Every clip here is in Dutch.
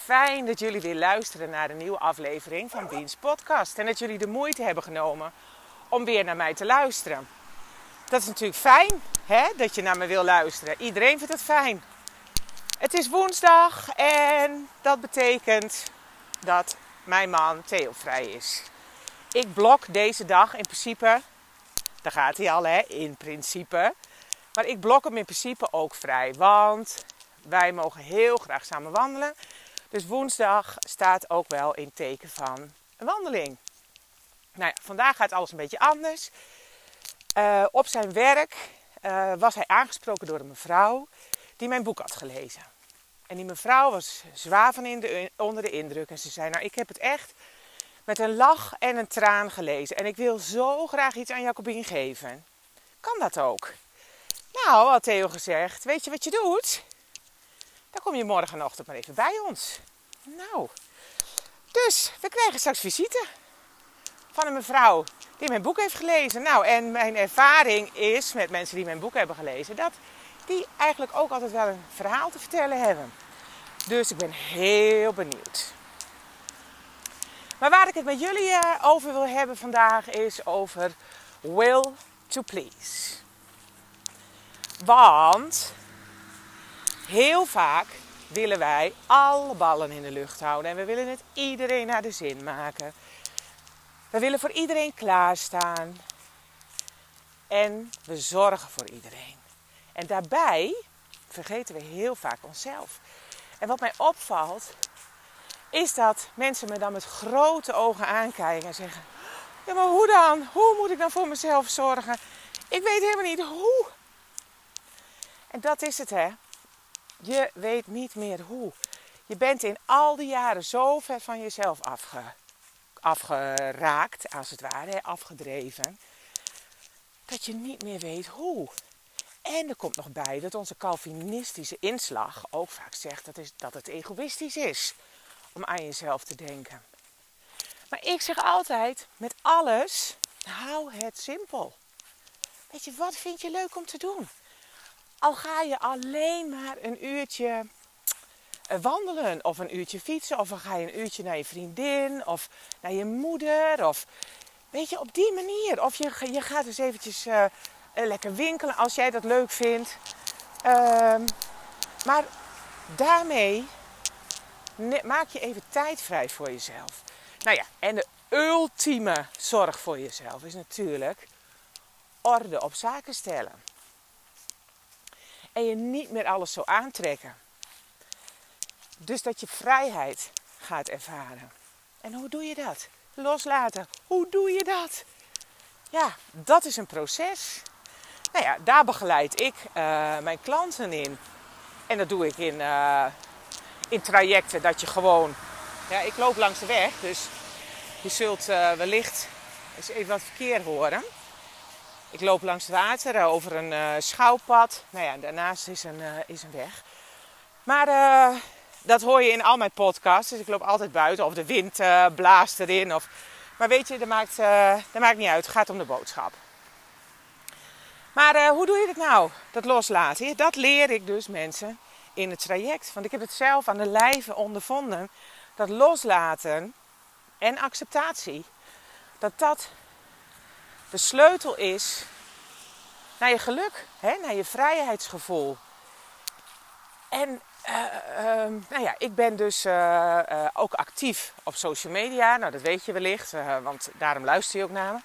Fijn dat jullie weer luisteren naar een nieuwe aflevering van Beans Podcast. En dat jullie de moeite hebben genomen om weer naar mij te luisteren. Dat is natuurlijk fijn hè, dat je naar me wil luisteren. Iedereen vindt het fijn. Het is woensdag en dat betekent dat mijn man Theo vrij is. Ik blok deze dag in principe, daar gaat hij al hè, in principe. Maar ik blok hem in principe ook vrij, want wij mogen heel graag samen wandelen. Dus woensdag staat ook wel in teken van een wandeling. Nou ja, vandaag gaat alles een beetje anders. Uh, op zijn werk uh, was hij aangesproken door een mevrouw die mijn boek had gelezen. En die mevrouw was zwaar van in de, onder de indruk. En ze zei, nou ik heb het echt met een lach en een traan gelezen. En ik wil zo graag iets aan Jacobien geven. Kan dat ook? Nou, had Theo gezegd, weet je wat je doet? Dan kom je morgenochtend maar even bij ons. Nou, dus we krijgen straks visite van een mevrouw die mijn boek heeft gelezen. Nou, en mijn ervaring is met mensen die mijn boek hebben gelezen, dat die eigenlijk ook altijd wel een verhaal te vertellen hebben. Dus ik ben heel benieuwd. Maar waar ik het met jullie eh, over wil hebben vandaag is over will to please. Want heel vaak willen wij alle ballen in de lucht houden en we willen het iedereen naar de zin maken. We willen voor iedereen klaarstaan en we zorgen voor iedereen. En daarbij vergeten we heel vaak onszelf. En wat mij opvalt, is dat mensen me dan met grote ogen aankijken en zeggen: Ja, maar hoe dan? Hoe moet ik dan voor mezelf zorgen? Ik weet helemaal niet hoe. En dat is het, hè? Je weet niet meer hoe. Je bent in al die jaren zo ver van jezelf afge, afgeraakt, als het ware, afgedreven, dat je niet meer weet hoe. En er komt nog bij dat onze Calvinistische inslag ook vaak zegt dat, is, dat het egoïstisch is om aan jezelf te denken. Maar ik zeg altijd, met alles, hou het simpel. Weet je, wat vind je leuk om te doen? Al ga je alleen maar een uurtje eh, wandelen of een uurtje fietsen of dan ga je een uurtje naar je vriendin of naar je moeder of weet je op die manier. Of je, je gaat dus eventjes uh, lekker winkelen als jij dat leuk vindt. Uh, maar daarmee maak je even tijd vrij voor jezelf. Nou ja en de ultieme zorg voor jezelf is natuurlijk orde op zaken stellen en je niet meer alles zo aantrekken. Dus dat je vrijheid gaat ervaren. En hoe doe je dat? Loslaten. Hoe doe je dat? Ja, dat is een proces. Nou ja, daar begeleid ik uh, mijn klanten in. En dat doe ik in, uh, in trajecten dat je gewoon... Ja, ik loop langs de weg, dus je zult uh, wellicht eens even wat verkeer horen. Ik loop langs het water eh, over een uh, schouwpad. Nou ja, daarnaast is een, uh, is een weg. Maar dat hoor je in al mijn podcasts. Dus ik loop altijd buiten. Of de wind blaast erin. Of... Maar weet je, dat maakt, dat maakt niet uit. Het gaat om de boodschap. Maar hoe doe je dat nou? Dat loslaten. Dat leer ik dus mensen in het traject. Want ik heb het zelf aan de lijve ondervonden. Dat loslaten en acceptatie. Dat dat de sleutel is naar je geluk, hè, naar je vrijheidsgevoel. En uh, uh, nou ja, ik ben dus uh, ook actief op social media. Nou, dat weet je wellicht, want daarom luister je ook naar me.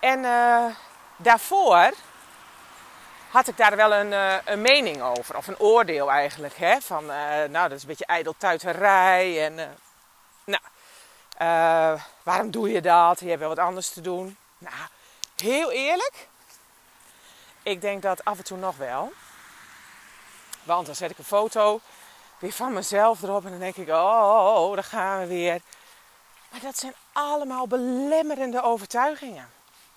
En daarvoor had ik daar wel een, een, mening over, of een oordeel eigenlijk. Hè? Van, nou, dat is een beetje ijdeltuiterij. En, nou, waarom doe je dat? Je hebt wel wat anders te doen. Nou, heel eerlijk. Ik denk dat af en toe nog wel. Want dan zet ik een foto weer van mezelf erop. En dan denk ik, oh, daar gaan we weer. Maar dat zijn allemaal belemmerende overtuigingen.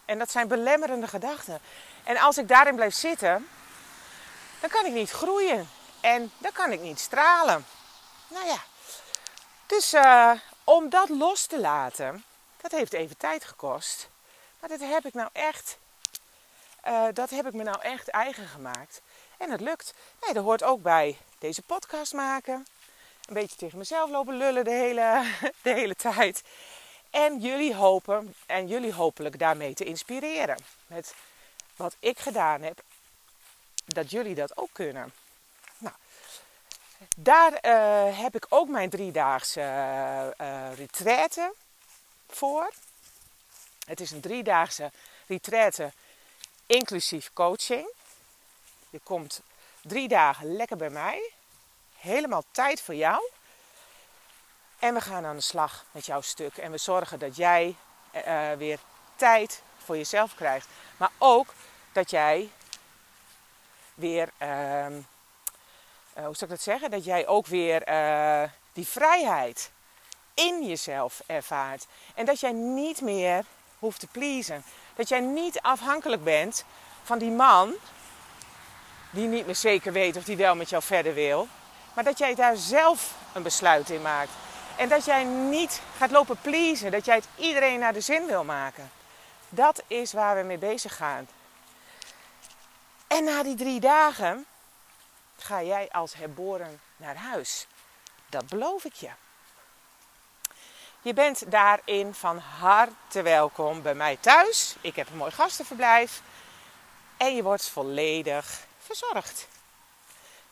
En dat zijn belemmerende gedachten. En als ik daarin blijf zitten, dan kan ik niet groeien. En dan kan ik niet stralen. Nou ja. Dus uh, om dat los te laten, dat heeft even tijd gekost. Maar dat heb ik nou echt, uh, dat heb ik me nou echt eigen gemaakt. En het lukt. Nee, dat hoort ook bij deze podcast maken. Een beetje tegen mezelf lopen lullen de hele, de hele tijd. En jullie hopen en jullie hopelijk daarmee te inspireren. Met wat ik gedaan heb, dat jullie dat ook kunnen. Nou, daar uh, heb ik ook mijn driedaagse uh, retraite voor. Het is een driedaagse retraite inclusief coaching. Je komt drie dagen lekker bij mij. Helemaal tijd voor jou. En we gaan aan de slag met jouw stuk. En we zorgen dat jij uh, weer tijd voor jezelf krijgt. Maar ook dat jij weer, uh, uh, hoe zou ik dat zeggen? Dat jij ook weer eh, die vrijheid in jezelf ervaart. En dat jij niet meer hoeft te pleasen. Dat jij niet afhankelijk bent van die man die niet meer zeker weet of die wel met jou verder wil. Maar dat jij daar zelf een besluit in maakt. En dat jij niet gaat lopen pleasen. Dat jij het iedereen naar de zin wil maken. Dat is waar we mee bezig gaan. En na die drie dagen ga jij als herboren naar huis. Dat beloof ik je. Je bent daarin van harte welkom bij mij thuis. Ik heb een mooi gastenverblijf. En je wordt volledig verzorgd.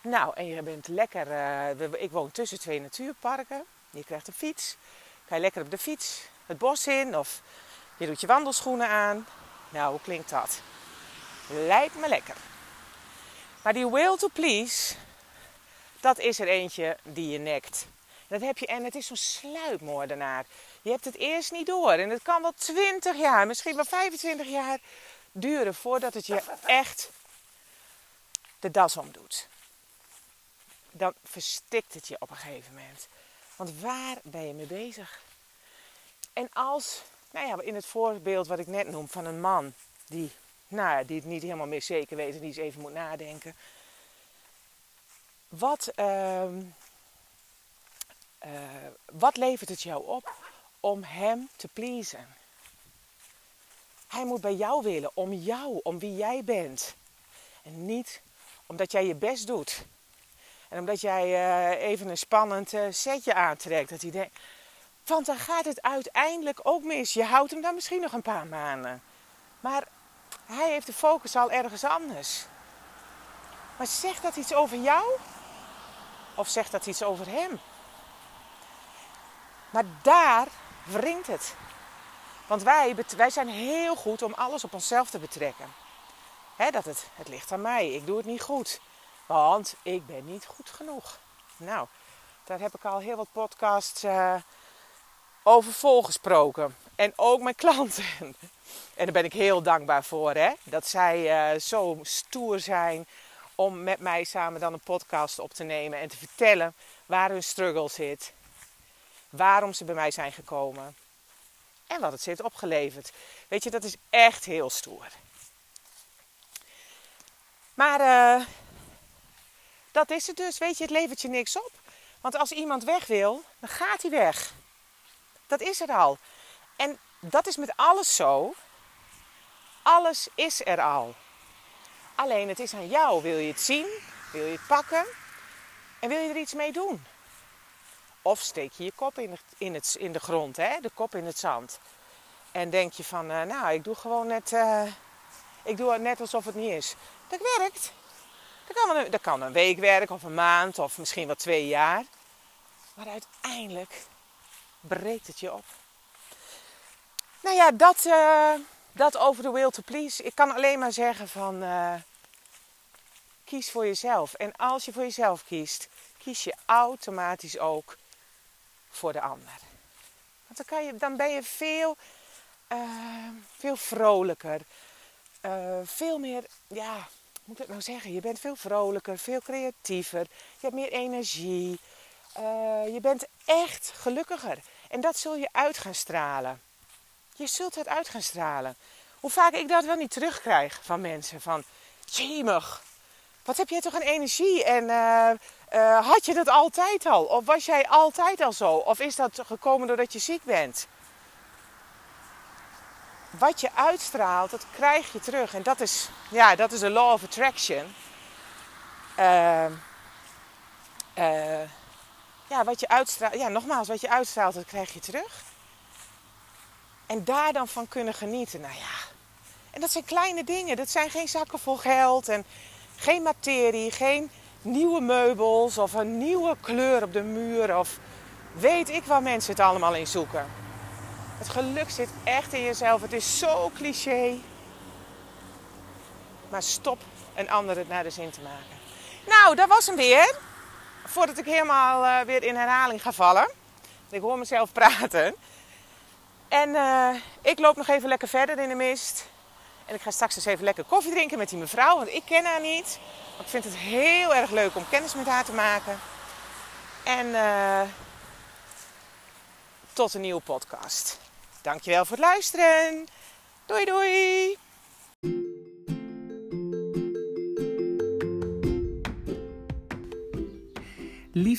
Nou, en je bent lekker. Uh, ik woon tussen twee natuurparken. Je krijgt een fiets. Ga je lekker op de fiets het bos in of je doet je wandelschoenen aan. Nou, hoe klinkt dat? Lijkt me lekker. Maar die will to please, dat is er eentje die je nekt. Dat heb je, en het is zo'n sluipmoordenaar. Je hebt het eerst niet door. En het kan wel 20 jaar, misschien wel 25 jaar duren voordat het je echt de das omdoet. Dan verstikt het je op een gegeven moment. Want waar ben je mee bezig? En als, nou ja, in het voorbeeld wat ik net noem van een man die, nou, die het niet helemaal meer zeker weet en die eens even moet nadenken. Wat, uh, uh, wat levert het jou op om hem te pleasen? Hij moet bij jou willen, om jou, om wie jij bent. En niet omdat jij je best doet. En omdat jij uh, even een spannend uh, setje aantrekt. Dat hij want dan gaat het uiteindelijk ook mis. Je houdt hem dan misschien nog een paar maanden. Maar hij heeft de focus al ergens anders. Maar zegt dat iets over jou? Of zegt dat iets over hem? Maar daar wringt het. Want wij, wij zijn heel goed om alles op onszelf te betrekken. dat het, het ligt aan mij, ik doe het niet goed. Want ik ben niet goed genoeg. Nou, daar heb ik al heel wat podcasts uh, over volgesproken. En ook mijn klanten. En daar ben ik heel dankbaar voor. Hè? Dat zij uh, zo stoer zijn om met mij samen dan een podcast op te nemen. En te vertellen waar hun struggle zit. Waarom ze bij mij zijn gekomen. En wat het ze heeft opgeleverd. Weet je, dat is echt heel stoer. Maar uh, dat is het dus. Weet je, het levert je niks op. Want als iemand weg wil, dan gaat hij weg. Dat is er al. En dat is met alles zo. Alles is er al. Alleen het is aan jou. Wil je het zien? Wil je het pakken? En wil je er iets mee doen? Of steek je je kop in in het, in de grond, hè? de kop in het zand. En denk je van, uh, nou, ik doe gewoon net, uh, ik doe het net alsof het niet is. Dat werkt. Dat kan, een, dat kan een week werken of een maand of misschien wel twee jaar. Maar uiteindelijk breekt het je op. Nou ja, dat, uh, dat over de will to please. Ik kan alleen maar zeggen van kies voor jezelf. En als je voor jezelf kiest, kies je automatisch ook voor de ander. Want dan, kan je, dan ben je veel, uh, veel vrolijker. veel meer, ja, moet ik het nou zeggen? Je bent veel vrolijker, veel creatiever. Je hebt meer energie. Uh, je bent echt gelukkiger. En dat zul je uit gaan stralen. Je zult het uit gaan stralen. Hoe vaak ik dat wel niet terugkrijg van mensen. Van, jemig, wat heb jij toch een energie? En uh, uh, had je dat altijd al? Of was jij altijd al zo? Of is dat gekomen doordat je ziek bent? Wat je uitstraalt, dat krijg je terug. En dat is, ja, dat is de law of attraction. Uh, ja, wat je uitstraalt, ja, nogmaals, wat je uitstraalt, dat krijg je terug. En daar dan van kunnen genieten. Nou ja, en dat zijn kleine dingen. Dat zijn geen zakken vol geld en geen materie, geen nieuwe meubels of een nieuwe kleur op de muur of weet ik waar mensen het allemaal in zoeken. Het geluk zit echt in jezelf. Het is zo cliché. Maar stop een ander het naar de zin te maken. Nou, dat was hem weer. Voordat ik helemaal uh, weer in herhaling ga vallen. Ik hoor mezelf praten. En uh, ik loop nog even lekker verder in de mist. En ik ga straks eens even lekker koffie drinken met die mevrouw, want ik ken haar niet. Maar ik vind het heel erg leuk om kennis met haar te maken. En uh, tot een nieuwe podcast. Dankjewel voor het luisteren. Doei doei!